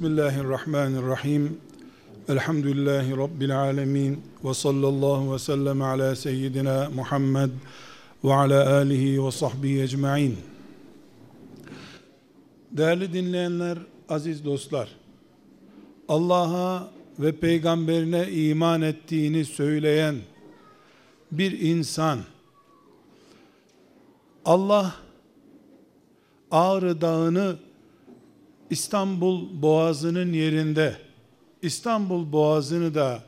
Bismillahirrahmanirrahim. Elhamdülillahi Rabbil alemin. Ve sallallahu ve sellem ala seyyidina Muhammed ve ala alihi ve sahbihi ecma'in. Değerli dinleyenler, aziz dostlar, Allah'a ve peygamberine iman ettiğini söyleyen bir insan, Allah Ağrı Dağı'nı İstanbul Boğazı'nın yerinde, İstanbul Boğazı'nı da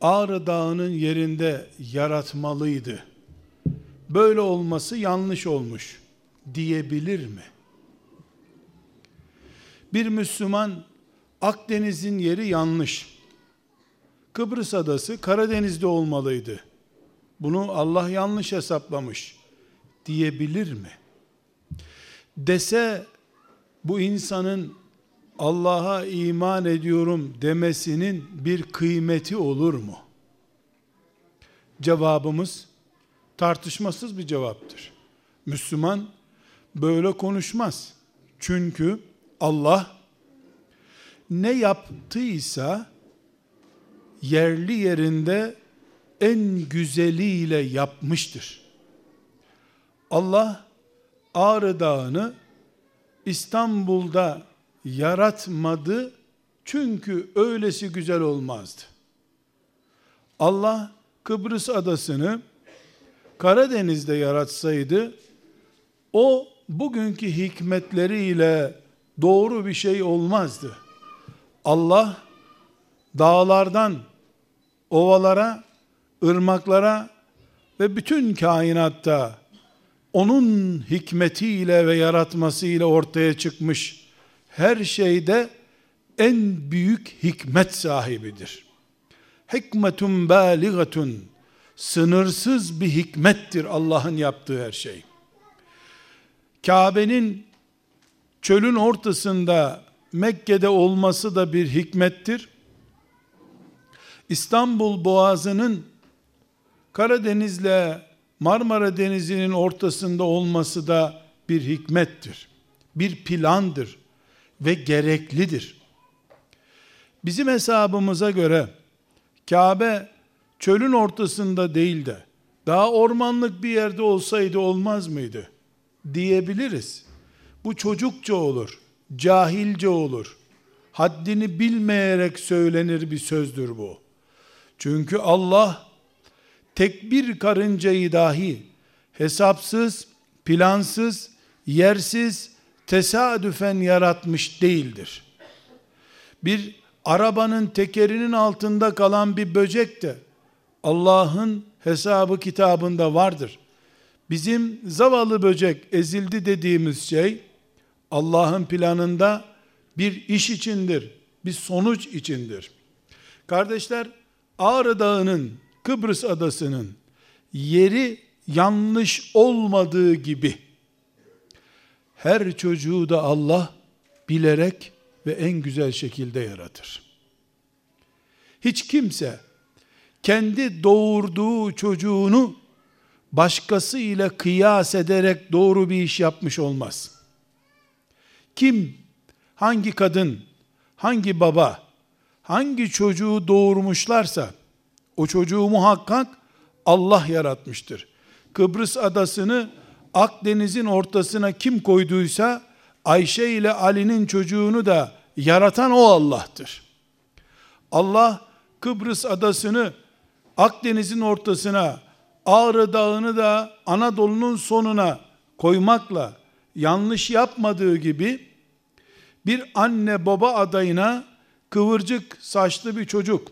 Ağrı Dağı'nın yerinde yaratmalıydı. Böyle olması yanlış olmuş diyebilir mi? Bir Müslüman Akdeniz'in yeri yanlış. Kıbrıs adası Karadeniz'de olmalıydı. Bunu Allah yanlış hesaplamış diyebilir mi? Dese bu insanın Allah'a iman ediyorum demesinin bir kıymeti olur mu? Cevabımız tartışmasız bir cevaptır. Müslüman böyle konuşmaz. Çünkü Allah ne yaptıysa yerli yerinde en güzeliyle yapmıştır. Allah Ağrı Dağı'nı İstanbul'da yaratmadı çünkü öylesi güzel olmazdı. Allah Kıbrıs adasını Karadeniz'de yaratsaydı o bugünkü hikmetleriyle doğru bir şey olmazdı. Allah dağlardan ovalara, ırmaklara ve bütün kainatta onun hikmetiyle ve yaratmasıyla ortaya çıkmış her şeyde en büyük hikmet sahibidir. Hikmetun baligatun sınırsız bir hikmettir Allah'ın yaptığı her şey. Kabe'nin çölün ortasında Mekke'de olması da bir hikmettir. İstanbul Boğazı'nın Karadeniz'le Marmara Denizi'nin ortasında olması da bir hikmettir. Bir plandır ve gereklidir. Bizim hesabımıza göre Kabe çölün ortasında değil de daha ormanlık bir yerde olsaydı olmaz mıydı? Diyebiliriz. Bu çocukça olur, cahilce olur. Haddini bilmeyerek söylenir bir sözdür bu. Çünkü Allah tek bir karıncayı dahi hesapsız, plansız, yersiz, tesadüfen yaratmış değildir. Bir arabanın tekerinin altında kalan bir böcek de Allah'ın hesabı kitabında vardır. Bizim zavallı böcek ezildi dediğimiz şey Allah'ın planında bir iş içindir, bir sonuç içindir. Kardeşler, Ağrı Dağı'nın Kıbrıs adasının yeri yanlış olmadığı gibi her çocuğu da Allah bilerek ve en güzel şekilde yaratır. Hiç kimse kendi doğurduğu çocuğunu başkası ile kıyas ederek doğru bir iş yapmış olmaz. Kim, hangi kadın, hangi baba, hangi çocuğu doğurmuşlarsa o çocuğu muhakkak Allah yaratmıştır. Kıbrıs adasını Akdeniz'in ortasına kim koyduysa Ayşe ile Ali'nin çocuğunu da yaratan o Allah'tır. Allah Kıbrıs adasını Akdeniz'in ortasına Ağrı Dağı'nı da Anadolu'nun sonuna koymakla yanlış yapmadığı gibi bir anne baba adayına kıvırcık saçlı bir çocuk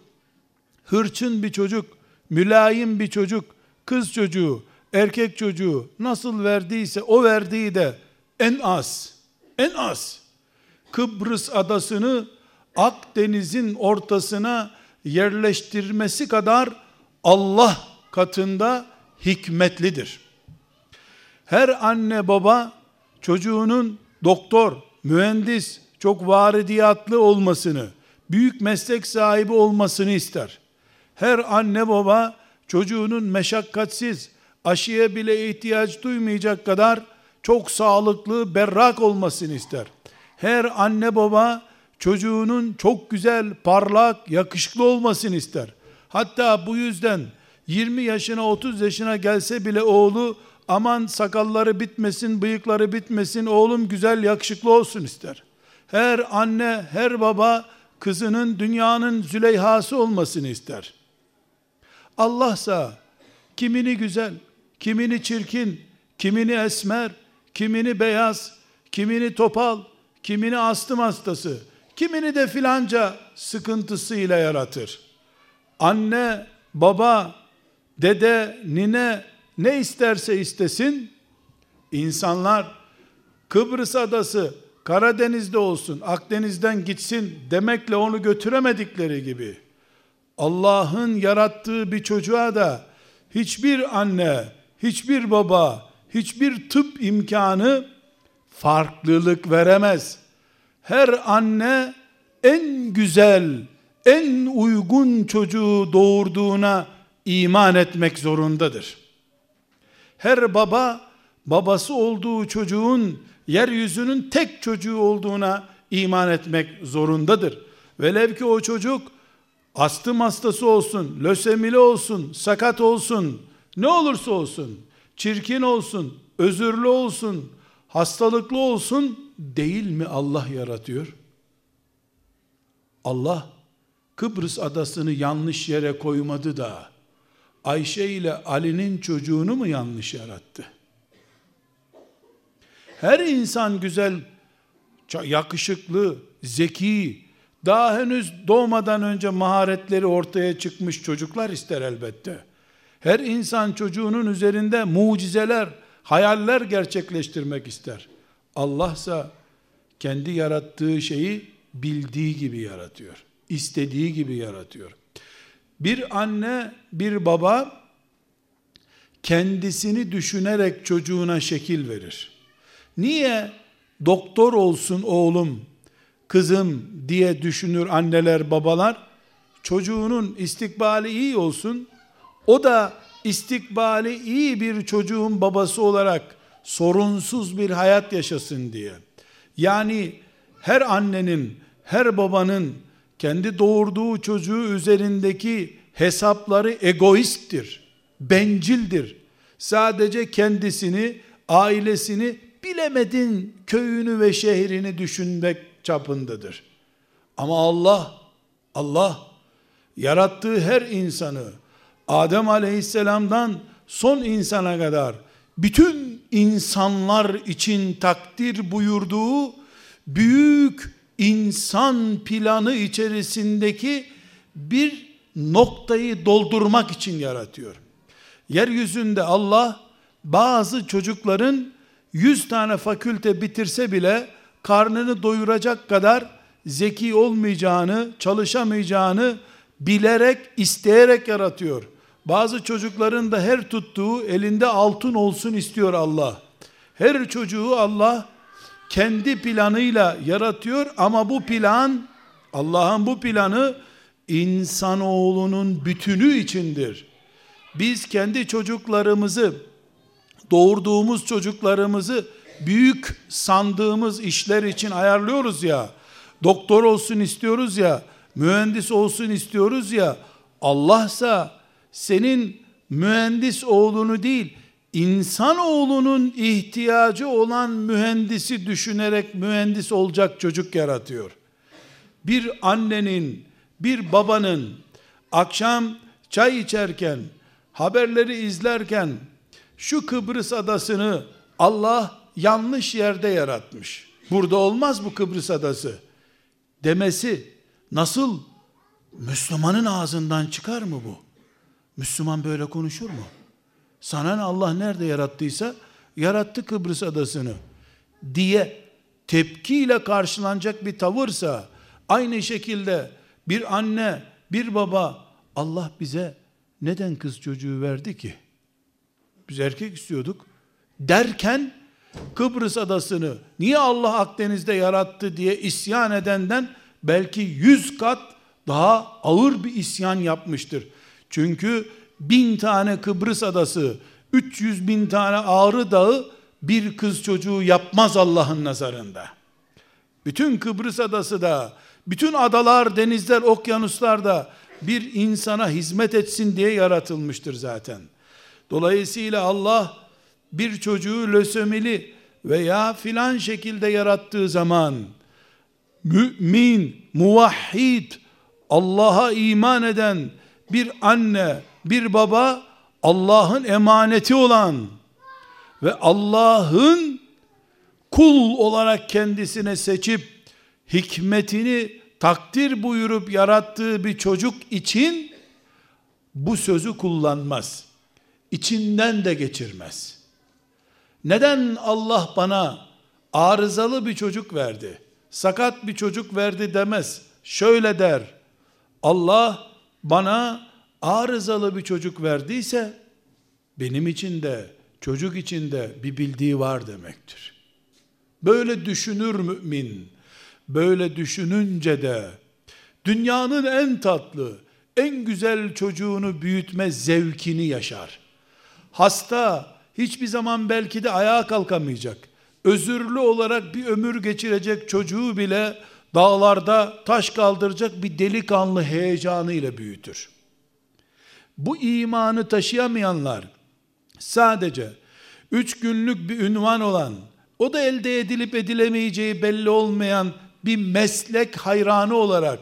hırçın bir çocuk, mülayim bir çocuk, kız çocuğu, erkek çocuğu nasıl verdiyse o verdiği de en az, en az Kıbrıs adasını Akdeniz'in ortasına yerleştirmesi kadar Allah katında hikmetlidir. Her anne baba çocuğunun doktor, mühendis, çok varidiyatlı olmasını, büyük meslek sahibi olmasını ister. Her anne baba çocuğunun meşakkatsiz, aşıya bile ihtiyaç duymayacak kadar çok sağlıklı, berrak olmasını ister. Her anne baba çocuğunun çok güzel, parlak, yakışıklı olmasını ister. Hatta bu yüzden 20 yaşına 30 yaşına gelse bile oğlu aman sakalları bitmesin, bıyıkları bitmesin, oğlum güzel, yakışıklı olsun ister. Her anne, her baba kızının dünyanın Züleyhası olmasını ister. Allahsa kimini güzel, kimini çirkin, kimini esmer, kimini beyaz, kimini topal, kimini astım hastası, kimini de filanca sıkıntısıyla yaratır. Anne, baba, dede, nine ne isterse istesin, insanlar Kıbrıs adası Karadeniz'de olsun, Akdeniz'den gitsin demekle onu götüremedikleri gibi, Allah'ın yarattığı bir çocuğa da hiçbir anne, hiçbir baba, hiçbir tıp imkanı farklılık veremez. Her anne en güzel, en uygun çocuğu doğurduğuna iman etmek zorundadır. Her baba babası olduğu çocuğun yeryüzünün tek çocuğu olduğuna iman etmek zorundadır. Velev ki o çocuk astım hastası olsun, lösemili olsun, sakat olsun, ne olursa olsun, çirkin olsun, özürlü olsun, hastalıklı olsun değil mi Allah yaratıyor? Allah Kıbrıs adasını yanlış yere koymadı da Ayşe ile Ali'nin çocuğunu mu yanlış yarattı? Her insan güzel, yakışıklı, zeki, daha henüz doğmadan önce maharetleri ortaya çıkmış çocuklar ister elbette. Her insan çocuğunun üzerinde mucizeler, hayaller gerçekleştirmek ister. Allah ise kendi yarattığı şeyi bildiği gibi yaratıyor. istediği gibi yaratıyor. Bir anne, bir baba kendisini düşünerek çocuğuna şekil verir. Niye doktor olsun oğlum, kızım diye düşünür anneler, babalar? Çocuğunun istikbali iyi olsun. O da istikbali iyi bir çocuğun babası olarak sorunsuz bir hayat yaşasın diye. Yani her annenin, her babanın kendi doğurduğu çocuğu üzerindeki hesapları egoisttir, bencildir. Sadece kendisini, ailesini bilemedin köyünü ve şehrini düşünmek çapındadır. Ama Allah, Allah yarattığı her insanı Adem aleyhisselamdan son insana kadar bütün insanlar için takdir buyurduğu büyük insan planı içerisindeki bir noktayı doldurmak için yaratıyor. Yeryüzünde Allah bazı çocukların 100 tane fakülte bitirse bile karnını doyuracak kadar zeki olmayacağını, çalışamayacağını bilerek, isteyerek yaratıyor. Bazı çocukların da her tuttuğu elinde altın olsun istiyor Allah. Her çocuğu Allah kendi planıyla yaratıyor ama bu plan Allah'ın bu planı insanoğlunun bütünü içindir. Biz kendi çocuklarımızı doğurduğumuz çocuklarımızı büyük sandığımız işler için ayarlıyoruz ya. Doktor olsun istiyoruz ya, mühendis olsun istiyoruz ya. Allahsa senin mühendis oğlunu değil, insan oğlunun ihtiyacı olan mühendisi düşünerek mühendis olacak çocuk yaratıyor. Bir annenin, bir babanın akşam çay içerken, haberleri izlerken şu Kıbrıs adasını Allah yanlış yerde yaratmış. Burada olmaz bu Kıbrıs adası demesi nasıl Müslümanın ağzından çıkar mı bu? Müslüman böyle konuşur mu? Sana Allah nerede yarattıysa yarattı Kıbrıs adasını diye tepkiyle karşılanacak bir tavırsa aynı şekilde bir anne, bir baba Allah bize neden kız çocuğu verdi ki? Biz erkek istiyorduk derken Kıbrıs adasını niye Allah Akdeniz'de yarattı diye isyan edenden belki yüz kat daha ağır bir isyan yapmıştır. Çünkü bin tane Kıbrıs adası, 300 bin tane Ağrı dağı bir kız çocuğu yapmaz Allah'ın nazarında. Bütün Kıbrıs adası da Bütün adalar, denizler, okyanuslar da bir insana hizmet etsin diye yaratılmıştır zaten. Dolayısıyla Allah bir çocuğu lösemili veya filan şekilde yarattığı zaman mümin, muvahhid, Allah'a iman eden bir anne, bir baba Allah'ın emaneti olan ve Allah'ın kul olarak kendisine seçip hikmetini takdir buyurup yarattığı bir çocuk için bu sözü kullanmaz. İçinden de geçirmez. Neden Allah bana arızalı bir çocuk verdi? Sakat bir çocuk verdi demez. Şöyle der. Allah bana arızalı bir çocuk verdiyse benim için de çocuk için de bir bildiği var demektir. Böyle düşünür mümin. Böyle düşününce de dünyanın en tatlı, en güzel çocuğunu büyütme zevkini yaşar. Hasta hiçbir zaman belki de ayağa kalkamayacak. Özürlü olarak bir ömür geçirecek çocuğu bile dağlarda taş kaldıracak bir delikanlı heyecanı ile büyütür. Bu imanı taşıyamayanlar sadece üç günlük bir ünvan olan, o da elde edilip edilemeyeceği belli olmayan bir meslek hayranı olarak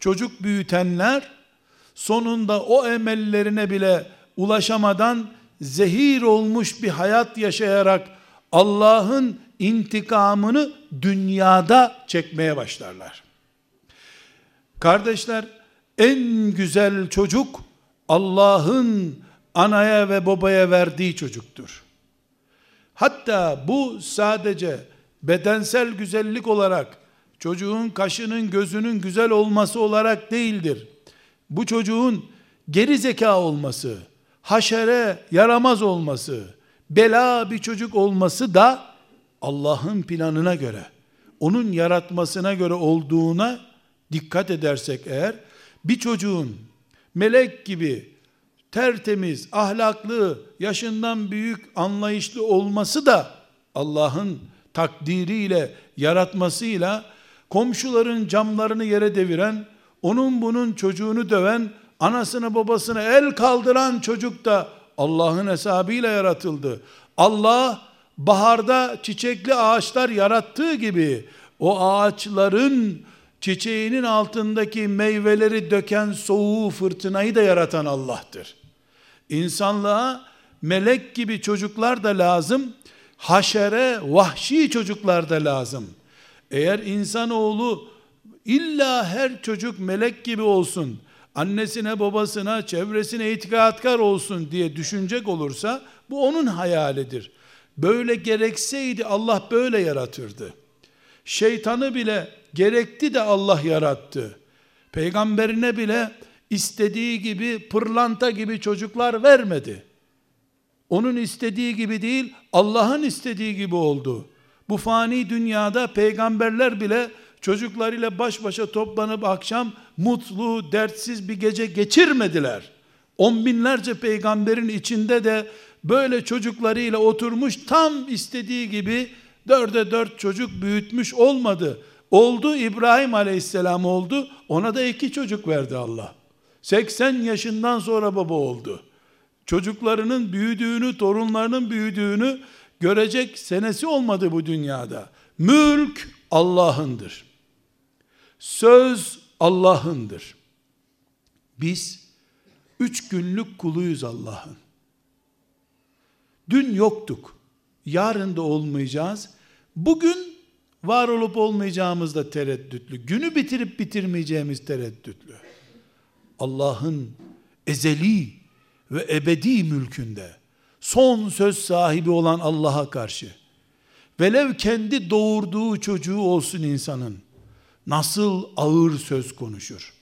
çocuk büyütenler sonunda o emellerine bile ulaşamadan zehir olmuş bir hayat yaşayarak Allah'ın intikamını dünyada çekmeye başlarlar. Kardeşler en güzel çocuk Allah'ın anaya ve babaya verdiği çocuktur. Hatta bu sadece bedensel güzellik olarak çocuğun kaşının gözünün güzel olması olarak değildir. Bu çocuğun geri zeka olması, haşere yaramaz olması, bela bir çocuk olması da Allah'ın planına göre, onun yaratmasına göre olduğuna dikkat edersek eğer, bir çocuğun melek gibi tertemiz, ahlaklı, yaşından büyük, anlayışlı olması da Allah'ın takdiriyle, yaratmasıyla komşuların camlarını yere deviren, onun bunun çocuğunu döven, anasını babasını el kaldıran çocuk da Allah'ın hesabıyla yaratıldı. Allah baharda çiçekli ağaçlar yarattığı gibi o ağaçların çiçeğinin altındaki meyveleri döken soğuğu fırtınayı da yaratan Allah'tır. İnsanlığa melek gibi çocuklar da lazım, haşere, vahşi çocuklar da lazım. Eğer insanoğlu illa her çocuk melek gibi olsun, annesine babasına çevresine itikatkar olsun diye düşünecek olursa bu onun hayalidir. Böyle gerekseydi Allah böyle yaratırdı. Şeytanı bile gerekti de Allah yarattı. Peygamberine bile istediği gibi pırlanta gibi çocuklar vermedi. Onun istediği gibi değil, Allah'ın istediği gibi oldu. Bu fani dünyada peygamberler bile çocuklarıyla baş başa toplanıp akşam mutlu, dertsiz bir gece geçirmediler. On binlerce peygamberin içinde de böyle çocuklarıyla oturmuş tam istediği gibi dörde dört çocuk büyütmüş olmadı. Oldu İbrahim aleyhisselam oldu. Ona da iki çocuk verdi Allah. 80 yaşından sonra baba oldu. Çocuklarının büyüdüğünü, torunlarının büyüdüğünü görecek senesi olmadı bu dünyada. Mülk Allah'ındır. Söz Allah'ındır. Biz üç günlük kuluyuz Allah'ın. Dün yoktuk. Yarın da olmayacağız. Bugün var olup olmayacağımız da tereddütlü. Günü bitirip bitirmeyeceğimiz tereddütlü. Allah'ın ezeli ve ebedi mülkünde son söz sahibi olan Allah'a karşı velev kendi doğurduğu çocuğu olsun insanın nasıl ağır söz konuşur?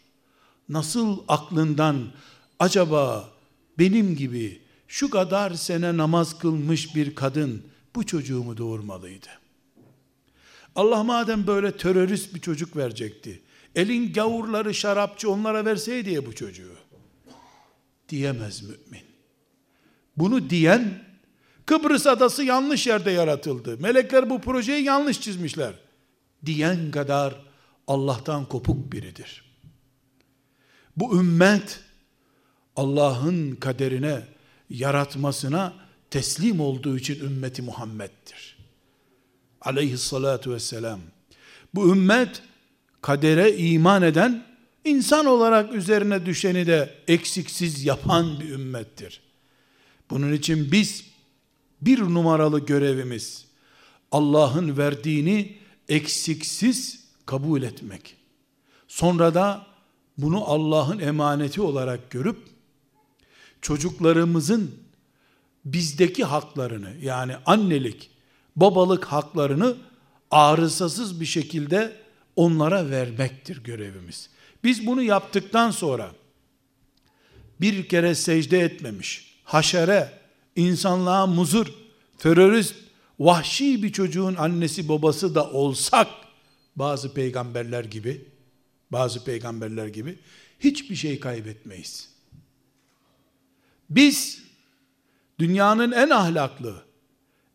Nasıl aklından acaba benim gibi şu kadar sene namaz kılmış bir kadın bu çocuğumu doğurmalıydı? Allah madem böyle terörist bir çocuk verecekti, elin gavurları şarapçı onlara verseydi ya bu çocuğu, diyemez mümin. Bunu diyen, Kıbrıs adası yanlış yerde yaratıldı. Melekler bu projeyi yanlış çizmişler. Diyen kadar Allah'tan kopuk biridir. Bu ümmet Allah'ın kaderine, yaratmasına teslim olduğu için ümmeti Muhammed'dir. Aleyhissalatu vesselam. Bu ümmet kadere iman eden, insan olarak üzerine düşeni de eksiksiz yapan bir ümmettir. Bunun için biz bir numaralı görevimiz Allah'ın verdiğini eksiksiz kabul etmek. Sonra da bunu Allah'ın emaneti olarak görüp çocuklarımızın bizdeki haklarını yani annelik, babalık haklarını arızasız bir şekilde onlara vermektir görevimiz. Biz bunu yaptıktan sonra bir kere secde etmemiş, haşere, insanlığa muzur, terörist, vahşi bir çocuğun annesi babası da olsak, bazı peygamberler gibi, bazı peygamberler gibi, hiçbir şey kaybetmeyiz. Biz, dünyanın en ahlaklı,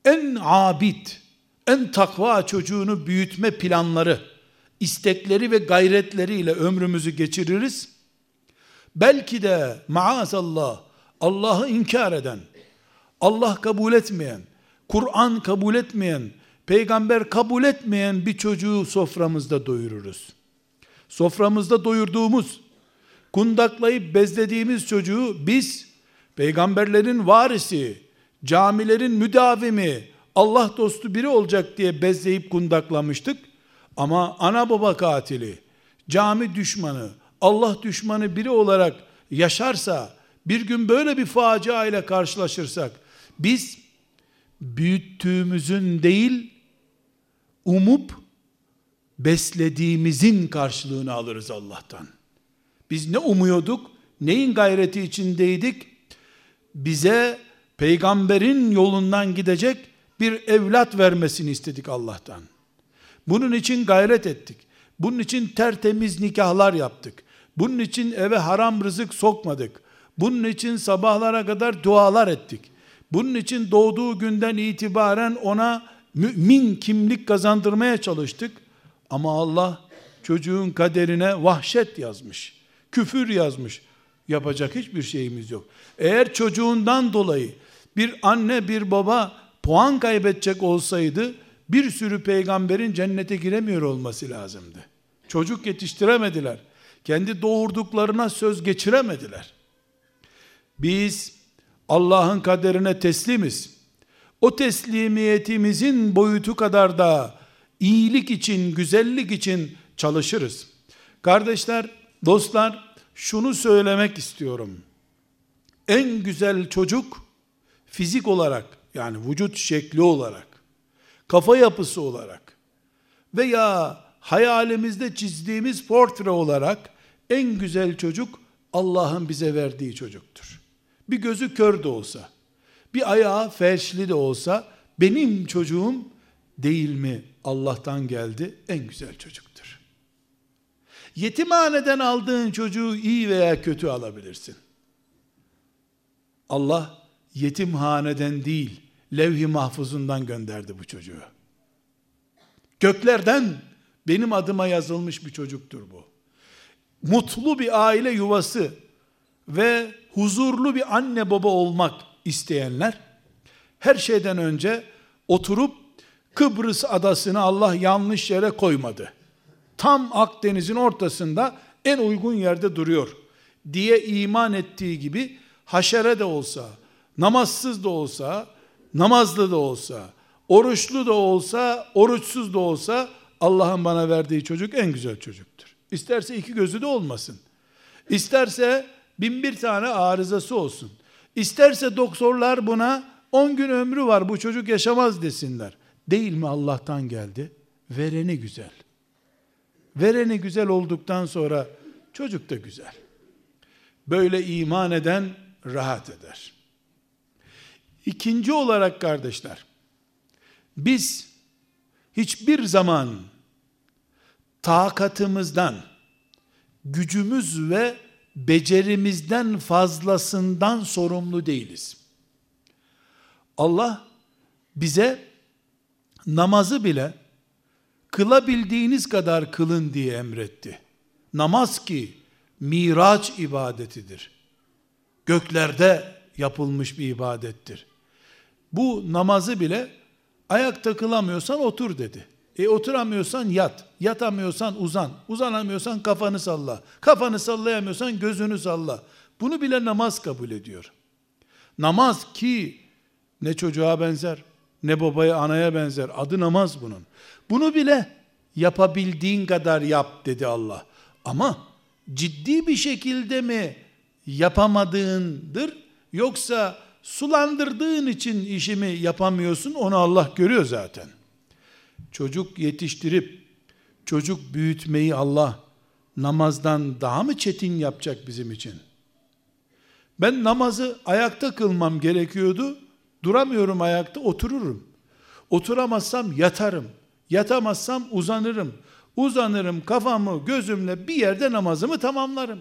en abid, en takva çocuğunu büyütme planları, istekleri ve gayretleriyle ömrümüzü geçiririz. Belki de maazallah Allah'ı inkar eden, Allah kabul etmeyen, Kur'an kabul etmeyen, peygamber kabul etmeyen bir çocuğu soframızda doyururuz. Soframızda doyurduğumuz, kundaklayıp bezlediğimiz çocuğu biz peygamberlerin varisi, camilerin müdavimi, Allah dostu biri olacak diye bezleyip kundaklamıştık. Ama ana baba katili, cami düşmanı, Allah düşmanı biri olarak yaşarsa, bir gün böyle bir facia ile karşılaşırsak, biz büyüttüğümüzün değil, umup beslediğimizin karşılığını alırız Allah'tan. Biz ne umuyorduk, neyin gayreti içindeydik? Bize peygamberin yolundan gidecek bir evlat vermesini istedik Allah'tan. Bunun için gayret ettik. Bunun için tertemiz nikahlar yaptık. Bunun için eve haram rızık sokmadık. Bunun için sabahlara kadar dualar ettik. Bunun için doğduğu günden itibaren ona mümin kimlik kazandırmaya çalıştık. Ama Allah çocuğun kaderine vahşet yazmış. Küfür yazmış. Yapacak hiçbir şeyimiz yok. Eğer çocuğundan dolayı bir anne bir baba puan kaybedecek olsaydı bir sürü peygamberin cennete giremiyor olması lazımdı. Çocuk yetiştiremediler. Kendi doğurduklarına söz geçiremediler. Biz Allah'ın kaderine teslimiz. O teslimiyetimizin boyutu kadar da iyilik için, güzellik için çalışırız. Kardeşler, dostlar, şunu söylemek istiyorum. En güzel çocuk fizik olarak yani vücut şekli olarak, kafa yapısı olarak veya hayalimizde çizdiğimiz portre olarak en güzel çocuk Allah'ın bize verdiği çocuktur. Bir gözü kör de olsa, bir ayağı felçli de olsa benim çocuğum değil mi Allah'tan geldi en güzel çocuktur. Yetimhaneden aldığın çocuğu iyi veya kötü alabilirsin. Allah yetimhaneden değil, levh-i mahfuzundan gönderdi bu çocuğu. Göklerden benim adıma yazılmış bir çocuktur bu. Mutlu bir aile yuvası ve huzurlu bir anne baba olmak isteyenler her şeyden önce oturup Kıbrıs adasını Allah yanlış yere koymadı. Tam Akdeniz'in ortasında en uygun yerde duruyor diye iman ettiği gibi haşere de olsa, namazsız da olsa, namazlı da olsa, oruçlu da olsa, oruçsuz da olsa Allah'ın bana verdiği çocuk en güzel çocuktur. İsterse iki gözü de olmasın. İsterse bin bir tane arızası olsun. İsterse doktorlar buna 10 gün ömrü var bu çocuk yaşamaz desinler. Değil mi Allah'tan geldi? Vereni güzel. Vereni güzel olduktan sonra çocuk da güzel. Böyle iman eden rahat eder. İkinci olarak kardeşler, biz hiçbir zaman takatımızdan, gücümüz ve becerimizden fazlasından sorumlu değiliz. Allah bize namazı bile kılabildiğiniz kadar kılın diye emretti. Namaz ki miraç ibadetidir. Göklerde yapılmış bir ibadettir. Bu namazı bile ayakta kılamıyorsan otur dedi. E oturamıyorsan yat. Yatamıyorsan uzan. Uzanamıyorsan kafanı salla. Kafanı sallayamıyorsan gözünü salla. Bunu bile namaz kabul ediyor. Namaz ki ne çocuğa benzer, ne babaya anaya benzer. Adı namaz bunun. Bunu bile yapabildiğin kadar yap dedi Allah. Ama ciddi bir şekilde mi yapamadığındır yoksa sulandırdığın için işimi yapamıyorsun onu Allah görüyor zaten. Çocuk yetiştirip çocuk büyütmeyi Allah namazdan daha mı çetin yapacak bizim için? Ben namazı ayakta kılmam gerekiyordu. Duramıyorum ayakta, otururum. Oturamazsam yatarım. Yatamazsam uzanırım. Uzanırım kafamı gözümle bir yerde namazımı tamamlarım.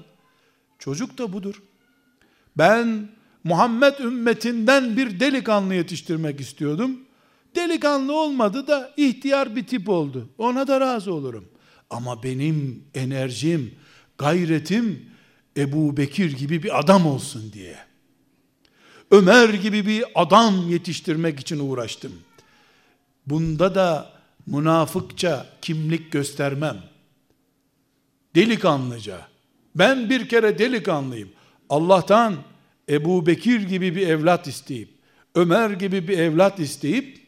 Çocuk da budur. Ben Muhammed ümmetinden bir delikanlı yetiştirmek istiyordum. Delikanlı olmadı da ihtiyar bir tip oldu. Ona da razı olurum. Ama benim enerjim, gayretim Ebu Bekir gibi bir adam olsun diye. Ömer gibi bir adam yetiştirmek için uğraştım. Bunda da münafıkça kimlik göstermem. Delikanlıca. Ben bir kere delikanlıyım. Allah'tan Ebu Bekir gibi bir evlat isteyip, Ömer gibi bir evlat isteyip,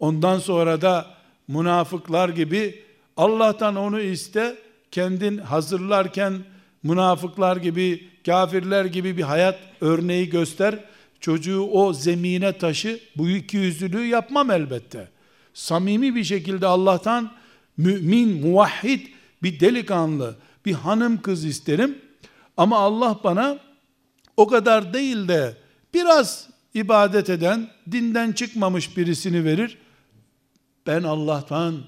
ondan sonra da münafıklar gibi Allah'tan onu iste, kendin hazırlarken münafıklar gibi, kafirler gibi bir hayat örneği göster, çocuğu o zemine taşı, bu iki yüzlülüğü yapmam elbette. Samimi bir şekilde Allah'tan mümin, muvahhid bir delikanlı, bir hanım kız isterim. Ama Allah bana o kadar değil de biraz ibadet eden, dinden çıkmamış birisini verir. Ben Allah'tan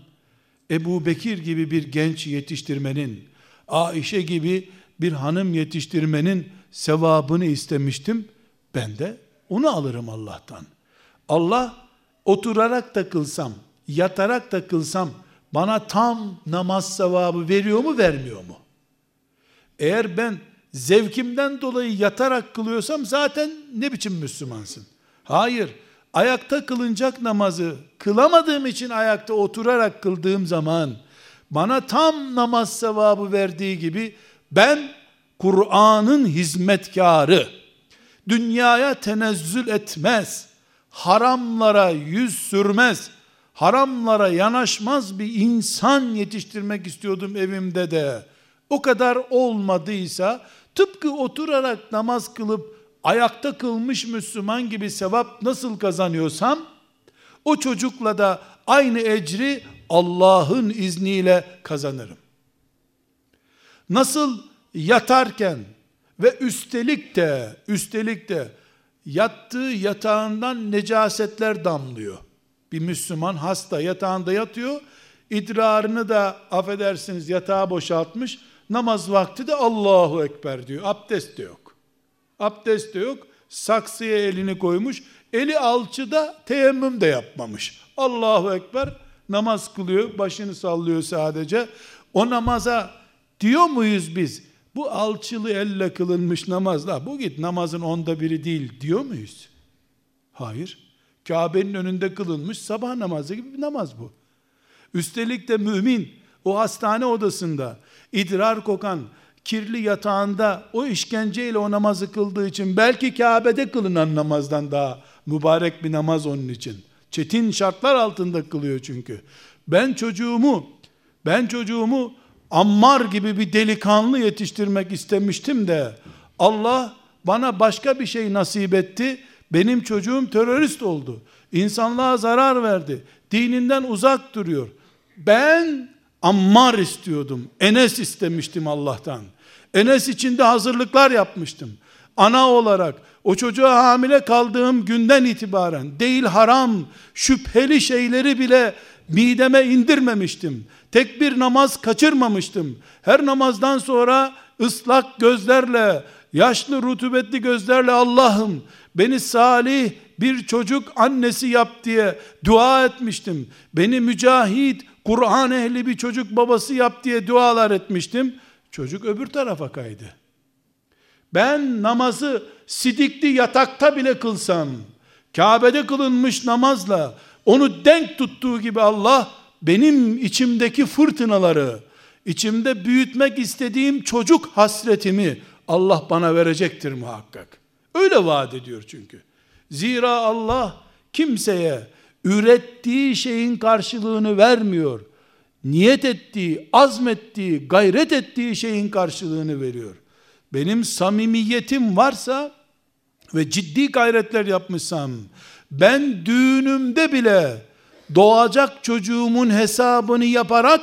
Ebu Bekir gibi bir genç yetiştirmenin, Aişe gibi bir hanım yetiştirmenin sevabını istemiştim. Ben de onu alırım Allah'tan. Allah oturarak da kılsam, yatarak da kılsam bana tam namaz sevabı veriyor mu vermiyor mu? Eğer ben zevkimden dolayı yatarak kılıyorsam zaten ne biçim Müslümansın? Hayır. Ayakta kılınacak namazı kılamadığım için ayakta oturarak kıldığım zaman bana tam namaz sevabı verdiği gibi ben Kur'an'ın hizmetkarı. Dünyaya tenezzül etmez haramlara yüz sürmez haramlara yanaşmaz bir insan yetiştirmek istiyordum evimde de. O kadar olmadıysa tıpkı oturarak namaz kılıp ayakta kılmış Müslüman gibi sevap nasıl kazanıyorsam o çocukla da aynı ecri Allah'ın izniyle kazanırım. Nasıl yatarken ve üstelik de üstelik de yattığı yatağından necasetler damlıyor. Bir Müslüman hasta yatağında yatıyor. idrarını da affedersiniz yatağa boşaltmış. Namaz vakti de Allahu Ekber diyor. Abdest de yok. Abdest de yok. Saksıya elini koymuş. Eli alçıda teyemmüm de yapmamış. Allahu Ekber namaz kılıyor. Başını sallıyor sadece. O namaza diyor muyuz biz? Bu alçılı elle kılınmış namazla bu git namazın onda biri değil diyor muyuz? Hayır. Kabe'nin önünde kılınmış sabah namazı gibi bir namaz bu. Üstelik de mümin o hastane odasında idrar kokan kirli yatağında o işkenceyle o namazı kıldığı için belki Kabe'de kılınan namazdan daha mübarek bir namaz onun için. Çetin şartlar altında kılıyor çünkü. Ben çocuğumu ben çocuğumu Ammar gibi bir delikanlı yetiştirmek istemiştim de Allah bana başka bir şey nasip etti. Benim çocuğum terörist oldu. İnsanlığa zarar verdi. Dininden uzak duruyor. Ben Ammar istiyordum. Enes istemiştim Allah'tan. Enes için de hazırlıklar yapmıştım. Ana olarak o çocuğa hamile kaldığım günden itibaren değil haram, şüpheli şeyleri bile mideme indirmemiştim. Tek bir namaz kaçırmamıştım. Her namazdan sonra ıslak gözlerle, yaşlı rutubetli gözlerle Allah'ım beni salih bir çocuk annesi yap diye dua etmiştim. Beni mücahit, Kur'an ehli bir çocuk babası yap diye dualar etmiştim. Çocuk öbür tarafa kaydı. Ben namazı sidikli yatakta bile kılsam, Kabe'de kılınmış namazla onu denk tuttuğu gibi Allah benim içimdeki fırtınaları, içimde büyütmek istediğim çocuk hasretimi Allah bana verecektir muhakkak. Öyle vaat ediyor çünkü. Zira Allah kimseye ürettiği şeyin karşılığını vermiyor. Niyet ettiği, azmettiği, gayret ettiği şeyin karşılığını veriyor. Benim samimiyetim varsa ve ciddi gayretler yapmışsam, ben düğünümde bile doğacak çocuğumun hesabını yaparak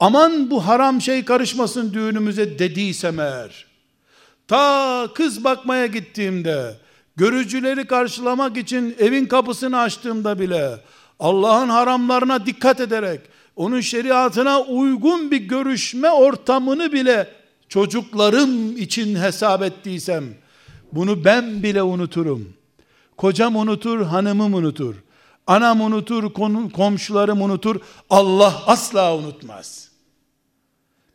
aman bu haram şey karışmasın düğünümüze dediysem eğer, ta kız bakmaya gittiğimde, görücüleri karşılamak için evin kapısını açtığımda bile, Allah'ın haramlarına dikkat ederek, onun şeriatına uygun bir görüşme ortamını bile çocuklarım için hesap ettiysem, bunu ben bile unuturum. Kocam unutur, hanımım unutur. Anam unutur, komşularım unutur. Allah asla unutmaz.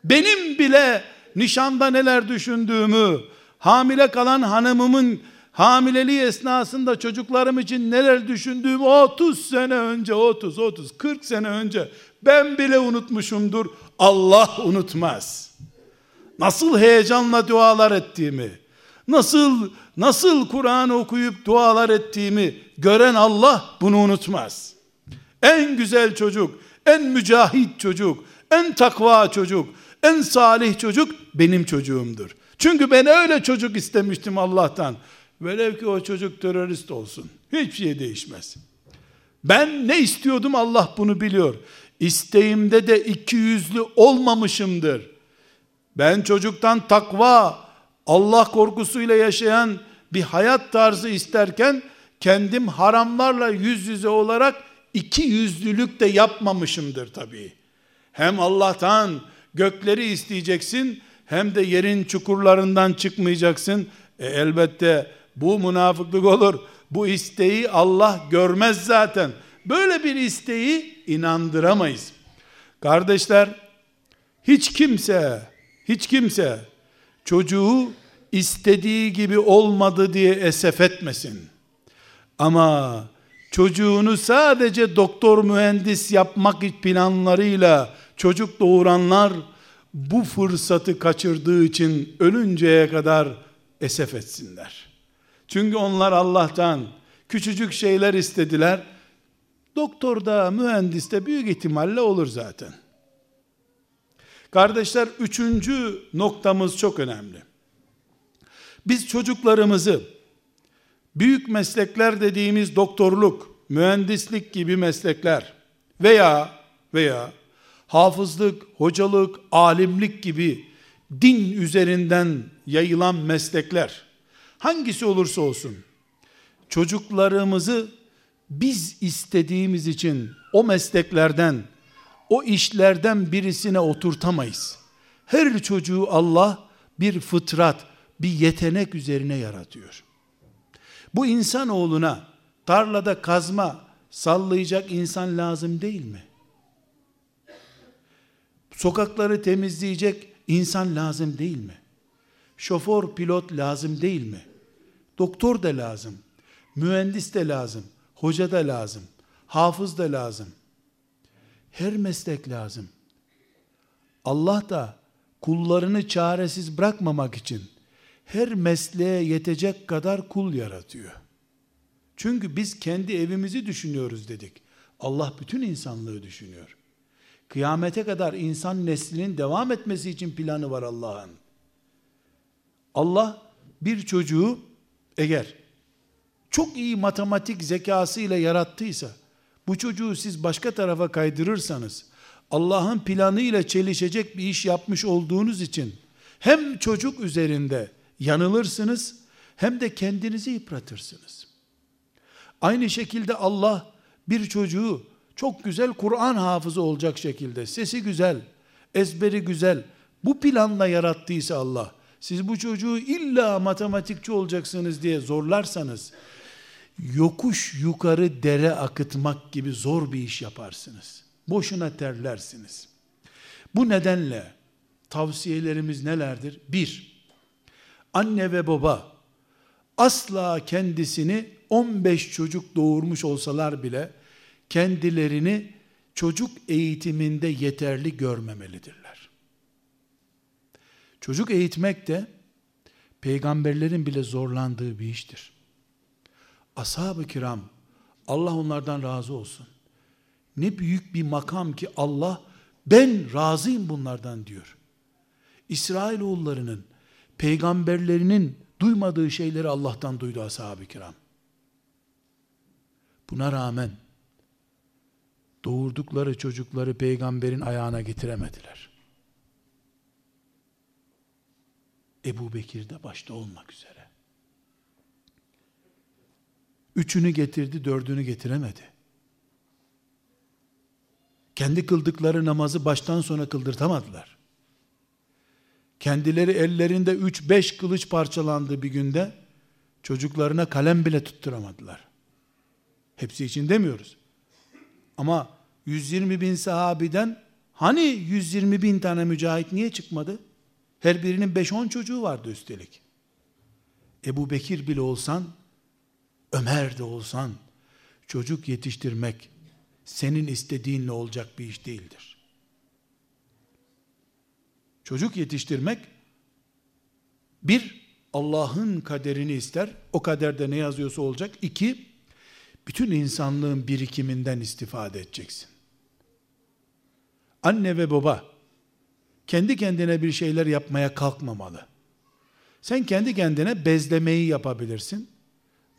Benim bile nişanda neler düşündüğümü, hamile kalan hanımımın hamileliği esnasında çocuklarım için neler düşündüğümü 30 sene önce, 30, 30, 40 sene önce ben bile unutmuşumdur. Allah unutmaz. Nasıl heyecanla dualar ettiğimi, nasıl nasıl Kur'an okuyup dualar ettiğimi gören Allah bunu unutmaz. En güzel çocuk, en mücahit çocuk, en takva çocuk, en salih çocuk benim çocuğumdur. Çünkü ben öyle çocuk istemiştim Allah'tan. Velev ki o çocuk terörist olsun. Hiçbir şey değişmez. Ben ne istiyordum Allah bunu biliyor. İsteğimde de iki yüzlü olmamışımdır. Ben çocuktan takva, Allah korkusuyla yaşayan bir hayat tarzı isterken kendim haramlarla yüz yüze olarak iki yüzlülük de yapmamışımdır tabii. Hem Allah'tan gökleri isteyeceksin hem de yerin çukurlarından çıkmayacaksın. E, elbette bu münafıklık olur. Bu isteği Allah görmez zaten. Böyle bir isteği inandıramayız. Kardeşler, hiç kimse, hiç kimse çocuğu istediği gibi olmadı diye esef etmesin. Ama çocuğunu sadece doktor mühendis yapmak planlarıyla çocuk doğuranlar bu fırsatı kaçırdığı için ölünceye kadar esef etsinler. Çünkü onlar Allah'tan küçücük şeyler istediler. Doktor da mühendis de büyük ihtimalle olur zaten. Kardeşler üçüncü noktamız çok önemli. Biz çocuklarımızı büyük meslekler dediğimiz doktorluk, mühendislik gibi meslekler veya veya hafızlık, hocalık, alimlik gibi din üzerinden yayılan meslekler hangisi olursa olsun çocuklarımızı biz istediğimiz için o mesleklerden o işlerden birisine oturtamayız. Her çocuğu Allah bir fıtrat, bir yetenek üzerine yaratıyor. Bu insan oğluna tarlada kazma sallayacak insan lazım değil mi? Sokakları temizleyecek insan lazım değil mi? Şoför, pilot lazım değil mi? Doktor da lazım. Mühendis de lazım. Hoca da lazım. Hafız da lazım. Her meslek lazım. Allah da kullarını çaresiz bırakmamak için her mesleğe yetecek kadar kul yaratıyor. Çünkü biz kendi evimizi düşünüyoruz dedik. Allah bütün insanlığı düşünüyor. Kıyamete kadar insan neslinin devam etmesi için planı var Allah'ın. Allah bir çocuğu eğer çok iyi matematik zekası ile yarattıysa bu çocuğu siz başka tarafa kaydırırsanız Allah'ın planı ile çelişecek bir iş yapmış olduğunuz için hem çocuk üzerinde yanılırsınız hem de kendinizi yıpratırsınız. Aynı şekilde Allah bir çocuğu çok güzel Kur'an hafızı olacak şekilde, sesi güzel, ezberi güzel, bu planla yarattıysa Allah, siz bu çocuğu illa matematikçi olacaksınız diye zorlarsanız, yokuş yukarı dere akıtmak gibi zor bir iş yaparsınız. Boşuna terlersiniz. Bu nedenle tavsiyelerimiz nelerdir? Bir, anne ve baba asla kendisini 15 çocuk doğurmuş olsalar bile kendilerini çocuk eğitiminde yeterli görmemelidirler. Çocuk eğitmek de peygamberlerin bile zorlandığı bir iştir. Ashab-ı kiram Allah onlardan razı olsun. Ne büyük bir makam ki Allah ben razıyım bunlardan diyor. İsrailoğullarının peygamberlerinin duymadığı şeyleri Allah'tan duydu ashab-ı kiram. Buna rağmen doğurdukları çocukları peygamberin ayağına getiremediler. Ebu Bekir de başta olmak üzere. Üçünü getirdi, dördünü getiremedi. Kendi kıldıkları namazı baştan sona kıldırtamadılar. Kendileri ellerinde üç beş kılıç parçalandı bir günde, çocuklarına kalem bile tutturamadılar. Hepsi için demiyoruz. Ama 120 bin sahabiden hani 120 bin tane mücahit niye çıkmadı? Her birinin 5-10 çocuğu vardı üstelik. Ebu Bekir bile olsan, Ömer de olsan, çocuk yetiştirmek senin istediğinle olacak bir iş değildir. Çocuk yetiştirmek bir Allah'ın kaderini ister. O kaderde ne yazıyorsa olacak. İki, bütün insanlığın birikiminden istifade edeceksin. Anne ve baba kendi kendine bir şeyler yapmaya kalkmamalı. Sen kendi kendine bezlemeyi yapabilirsin.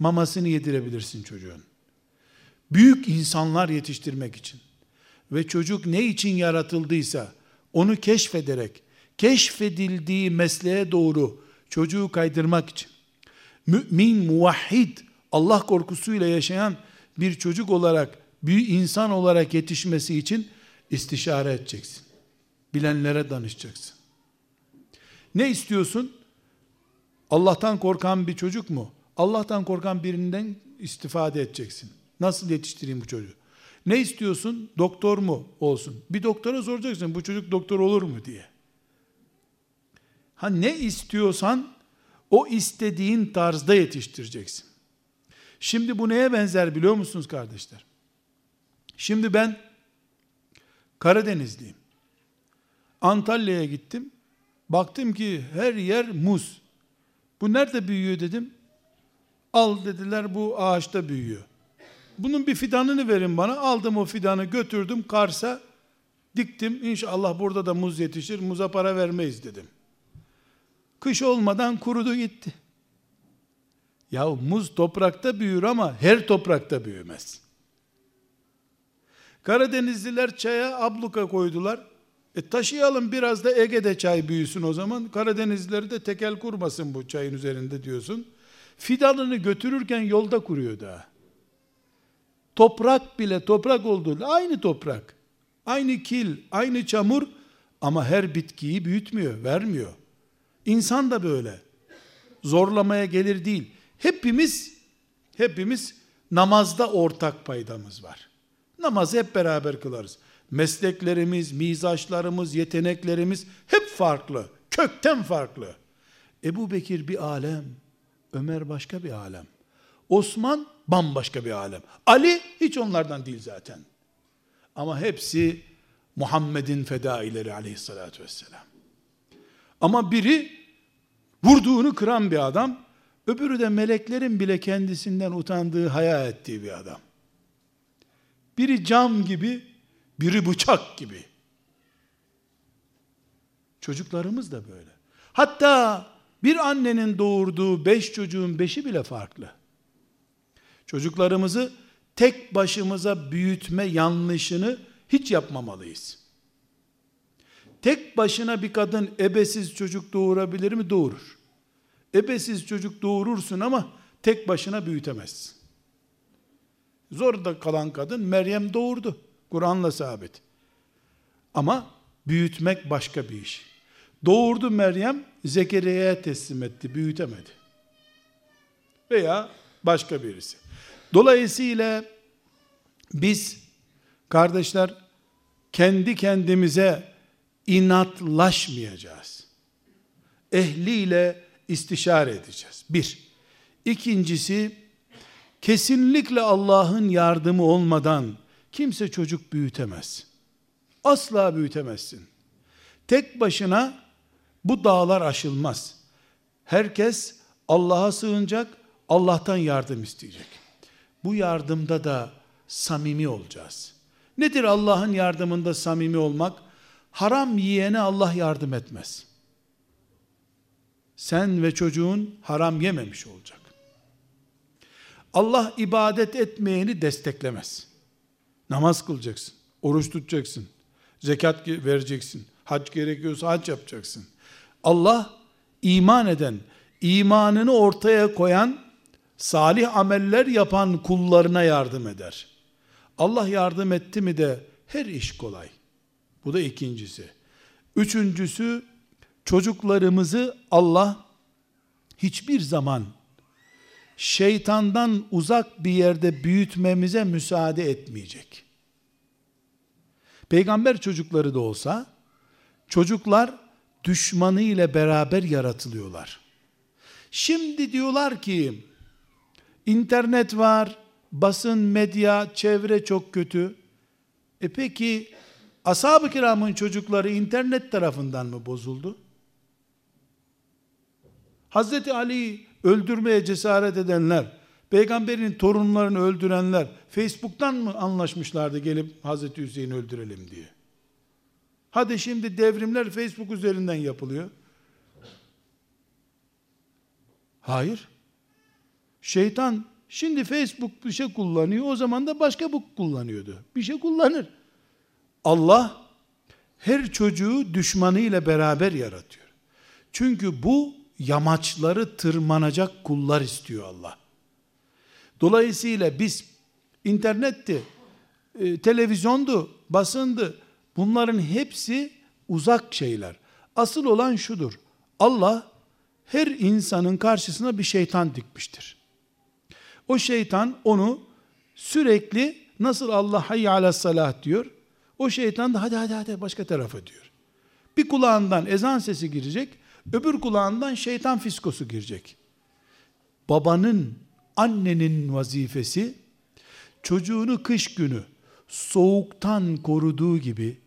Mamasını yedirebilirsin çocuğun. Büyük insanlar yetiştirmek için ve çocuk ne için yaratıldıysa onu keşfederek keşfedildiği mesleğe doğru çocuğu kaydırmak için mümin, muvahhid, Allah korkusuyla yaşayan bir çocuk olarak, bir insan olarak yetişmesi için istişare edeceksin. Bilenlere danışacaksın. Ne istiyorsun? Allah'tan korkan bir çocuk mu? Allah'tan korkan birinden istifade edeceksin. Nasıl yetiştireyim bu çocuğu? Ne istiyorsun? Doktor mu olsun? Bir doktora soracaksın bu çocuk doktor olur mu diye. Ha ne istiyorsan o istediğin tarzda yetiştireceksin. Şimdi bu neye benzer biliyor musunuz kardeşler? Şimdi ben Karadenizliyim. Antalya'ya gittim. Baktım ki her yer muz. Bu nerede büyüyor dedim. Al dediler bu ağaçta büyüyor. Bunun bir fidanını verin bana. Aldım o fidanı götürdüm Kars'a. Diktim. İnşallah burada da muz yetişir. Muza para vermeyiz dedim. Kış olmadan kurudu gitti. Ya muz toprakta büyür ama her toprakta büyümez. Karadenizliler çaya abluka koydular. E taşıyalım biraz da Ege'de çay büyüsün o zaman. Karadenizlileri de tekel kurmasın bu çayın üzerinde diyorsun. Fidanını götürürken yolda kuruyor daha. Toprak bile toprak oldu. Aynı toprak. Aynı kil, aynı çamur ama her bitkiyi büyütmüyor, vermiyor. İnsan da böyle. Zorlamaya gelir değil. Hepimiz hepimiz namazda ortak paydamız var. Namazı hep beraber kılarız. Mesleklerimiz, mizaçlarımız, yeteneklerimiz hep farklı. Kökten farklı. Ebu Bekir bir alem, Ömer başka bir alem. Osman bambaşka bir alem. Ali hiç onlardan değil zaten. Ama hepsi Muhammed'in fedaileri aleyhissalatü vesselam. Ama biri vurduğunu kıran bir adam, öbürü de meleklerin bile kendisinden utandığı, haya ettiği bir adam. Biri cam gibi, biri bıçak gibi. Çocuklarımız da böyle. Hatta bir annenin doğurduğu beş çocuğun beşi bile farklı. Çocuklarımızı tek başımıza büyütme yanlışını hiç yapmamalıyız. Tek başına bir kadın ebesiz çocuk doğurabilir mi? Doğurur. Ebesiz çocuk doğurursun ama tek başına büyütemezsin. Zorda kalan kadın Meryem doğurdu. Kur'an'la sabit. Ama büyütmek başka bir iş. Doğurdu Meryem, Zekeriya'ya teslim etti, büyütemedi. Veya başka birisi. Dolayısıyla biz kardeşler kendi kendimize inatlaşmayacağız. Ehliyle istişare edeceğiz. Bir. İkincisi, kesinlikle Allah'ın yardımı olmadan kimse çocuk büyütemez. Asla büyütemezsin. Tek başına bu dağlar aşılmaz. Herkes Allah'a sığınacak, Allah'tan yardım isteyecek. Bu yardımda da samimi olacağız. Nedir Allah'ın yardımında samimi olmak? Haram yiyene Allah yardım etmez. Sen ve çocuğun haram yememiş olacak. Allah ibadet etmeyeni desteklemez. Namaz kılacaksın, oruç tutacaksın, zekat vereceksin, hac gerekiyorsa hac yapacaksın. Allah iman eden, imanını ortaya koyan, salih ameller yapan kullarına yardım eder. Allah yardım etti mi de her iş kolay. Bu da ikincisi. Üçüncüsü çocuklarımızı Allah hiçbir zaman şeytandan uzak bir yerde büyütmemize müsaade etmeyecek. Peygamber çocukları da olsa çocuklar düşmanı ile beraber yaratılıyorlar. Şimdi diyorlar ki internet var, basın, medya, çevre çok kötü. E peki ashab-ı kiramın çocukları internet tarafından mı bozuldu? Hazreti Ali öldürmeye cesaret edenler, peygamberin torunlarını öldürenler Facebook'tan mı anlaşmışlardı gelip Hazreti Hüseyin'i öldürelim diye? Hadi şimdi devrimler Facebook üzerinden yapılıyor. Hayır. Şeytan şimdi Facebook bir şey kullanıyor. O zaman da başka bu kullanıyordu. Bir şey kullanır. Allah her çocuğu düşmanıyla beraber yaratıyor. Çünkü bu yamaçları tırmanacak kullar istiyor Allah. Dolayısıyla biz internetti, e, televizyondu, basındı, bunların hepsi uzak şeyler. Asıl olan şudur. Allah her insanın karşısına bir şeytan dikmiştir. O şeytan onu sürekli nasıl Allah hayy ala salah diyor, o şeytan da hadi hadi hadi başka tarafa diyor. Bir kulağından ezan sesi girecek, öbür kulağından şeytan fiskosu girecek. Babanın, annenin vazifesi, çocuğunu kış günü soğuktan koruduğu gibi,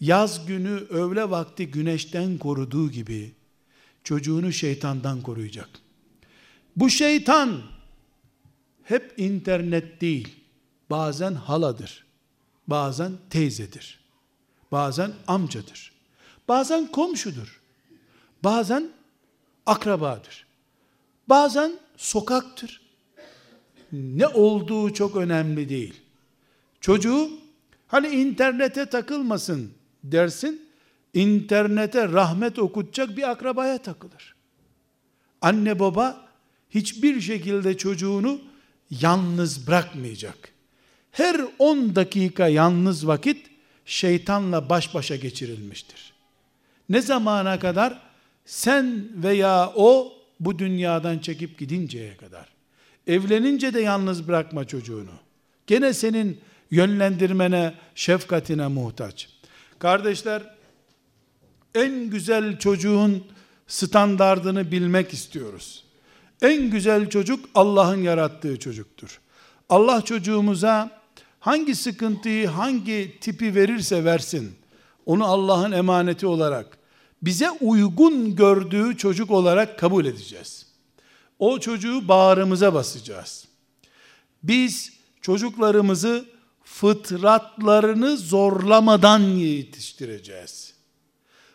yaz günü öğle vakti güneşten koruduğu gibi, çocuğunu şeytandan koruyacak. Bu şeytan, hep internet değil, bazen haladır, bazen teyzedir, bazen amcadır, bazen komşudur, bazen akrabadır, bazen sokaktır. Ne olduğu çok önemli değil. Çocuğu hani internete takılmasın dersin, internete rahmet okutacak bir akrabaya takılır. Anne baba hiçbir şekilde çocuğunu yalnız bırakmayacak. Her 10 dakika yalnız vakit şeytanla baş başa geçirilmiştir. Ne zamana kadar? Sen veya o bu dünyadan çekip gidinceye kadar. Evlenince de yalnız bırakma çocuğunu. Gene senin yönlendirmene, şefkatine muhtaç. Kardeşler, en güzel çocuğun standardını bilmek istiyoruz. En güzel çocuk Allah'ın yarattığı çocuktur. Allah çocuğumuza hangi sıkıntıyı, hangi tipi verirse versin, onu Allah'ın emaneti olarak, bize uygun gördüğü çocuk olarak kabul edeceğiz. O çocuğu bağrımıza basacağız. Biz çocuklarımızı fıtratlarını zorlamadan yetiştireceğiz.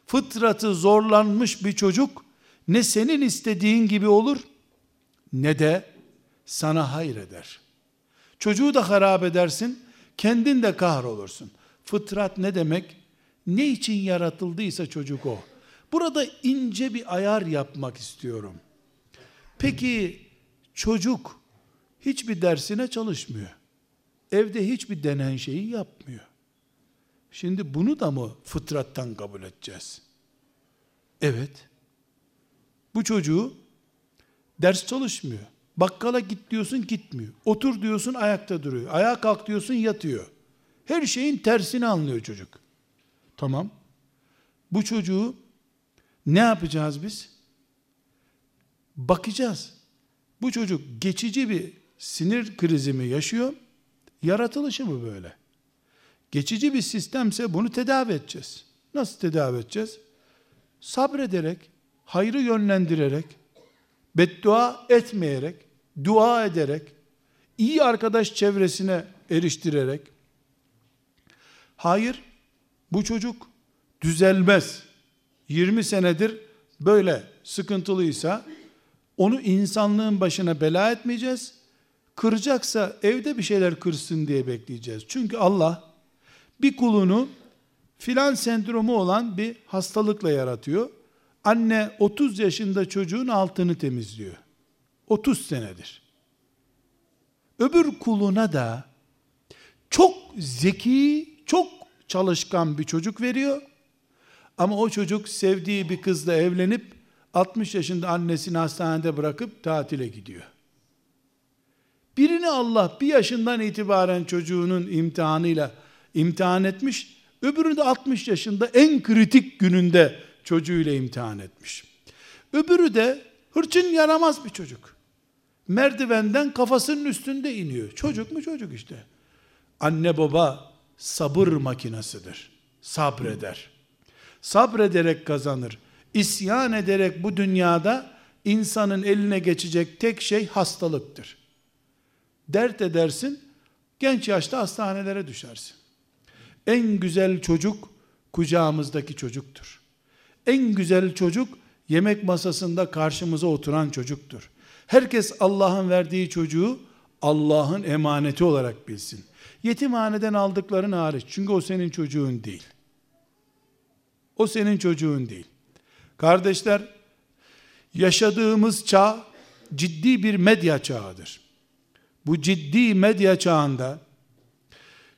Fıtratı zorlanmış bir çocuk ne senin istediğin gibi olur ne de sana hayır eder. Çocuğu da harap edersin, kendin de kahrolursun. Fıtrat ne demek? Ne için yaratıldıysa çocuk o. Burada ince bir ayar yapmak istiyorum. Peki çocuk hiçbir dersine çalışmıyor. Evde hiçbir denen şeyi yapmıyor. Şimdi bunu da mı fıtrattan kabul edeceğiz? Evet. Bu çocuğu ders çalışmıyor. Bakkala git diyorsun gitmiyor. Otur diyorsun ayakta duruyor. Ayağa kalk diyorsun yatıyor. Her şeyin tersini anlıyor çocuk. Tamam. Bu çocuğu ne yapacağız biz? Bakacağız. Bu çocuk geçici bir sinir krizi mi yaşıyor? Yaratılışı mı böyle? Geçici bir sistemse bunu tedavi edeceğiz. Nasıl tedavi edeceğiz? Sabrederek, hayrı yönlendirerek, beddua etmeyerek, dua ederek, iyi arkadaş çevresine eriştirerek, hayır bu çocuk düzelmez. 20 senedir böyle sıkıntılıysa onu insanlığın başına bela etmeyeceğiz. Kıracaksa evde bir şeyler kırsın diye bekleyeceğiz. Çünkü Allah bir kulunu filan sendromu olan bir hastalıkla yaratıyor. Anne 30 yaşında çocuğun altını temizliyor. 30 senedir. Öbür kuluna da çok zeki, çok çalışkan bir çocuk veriyor. Ama o çocuk sevdiği bir kızla evlenip 60 yaşında annesini hastanede bırakıp tatile gidiyor. Birini Allah bir yaşından itibaren çocuğunun imtihanıyla imtihan etmiş, öbürünü de 60 yaşında en kritik gününde çocuğuyla imtihan etmiş. Öbürü de hırçın yaramaz bir çocuk. Merdivenden kafasının üstünde iniyor. Çocuk mu çocuk işte. Anne baba sabır makinasıdır. Sabreder. Sabrederek kazanır. İsyan ederek bu dünyada insanın eline geçecek tek şey hastalıktır. Dert edersin, genç yaşta hastanelere düşersin. En güzel çocuk kucağımızdaki çocuktur. En güzel çocuk yemek masasında karşımıza oturan çocuktur. Herkes Allah'ın verdiği çocuğu Allah'ın emaneti olarak bilsin. Yetimhaneden aldıkların hariç. Çünkü o senin çocuğun değil. O senin çocuğun değil. Kardeşler, yaşadığımız çağ ciddi bir medya çağıdır. Bu ciddi medya çağında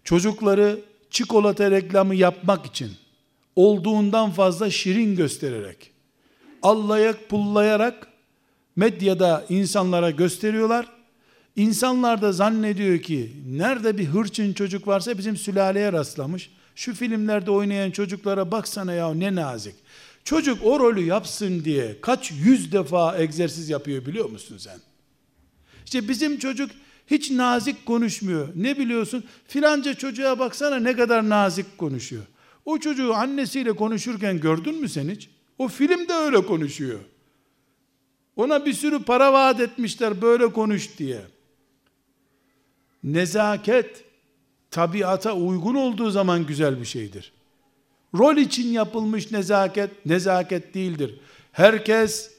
çocukları çikolata reklamı yapmak için olduğundan fazla şirin göstererek, allayak pullayarak medyada insanlara gösteriyorlar. İnsanlar da zannediyor ki nerede bir hırçın çocuk varsa bizim sülaleye rastlamış. Şu filmlerde oynayan çocuklara baksana ya ne nazik. Çocuk o rolü yapsın diye kaç yüz defa egzersiz yapıyor biliyor musun sen? İşte bizim çocuk hiç nazik konuşmuyor. Ne biliyorsun? Filanca çocuğa baksana ne kadar nazik konuşuyor. O çocuğu annesiyle konuşurken gördün mü sen hiç? O filmde öyle konuşuyor. Ona bir sürü para vaat etmişler böyle konuş diye. Nezaket tabiata uygun olduğu zaman güzel bir şeydir. Rol için yapılmış nezaket nezaket değildir. Herkes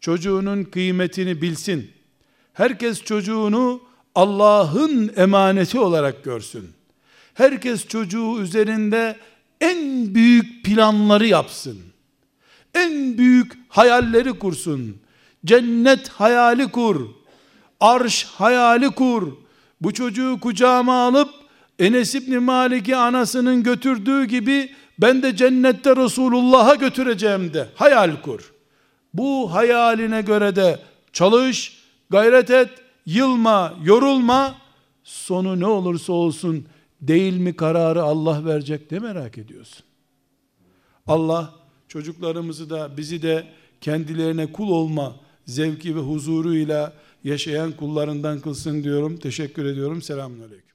çocuğunun kıymetini bilsin. Herkes çocuğunu Allah'ın emaneti olarak görsün. Herkes çocuğu üzerinde en büyük planları yapsın. En büyük hayalleri kursun. Cennet hayali kur. Arş hayali kur. Bu çocuğu kucağıma alıp Enes İbni Malik'i anasının götürdüğü gibi ben de cennette Resulullah'a götüreceğim de hayal kur. Bu hayaline göre de çalış, gayret et, yılma, yorulma. Sonu ne olursa olsun değil mi kararı Allah verecek de merak ediyorsun. Allah çocuklarımızı da bizi de kendilerine kul olma zevki ve huzuruyla yaşayan kullarından kılsın diyorum. Teşekkür ediyorum. Selamun Aleyküm.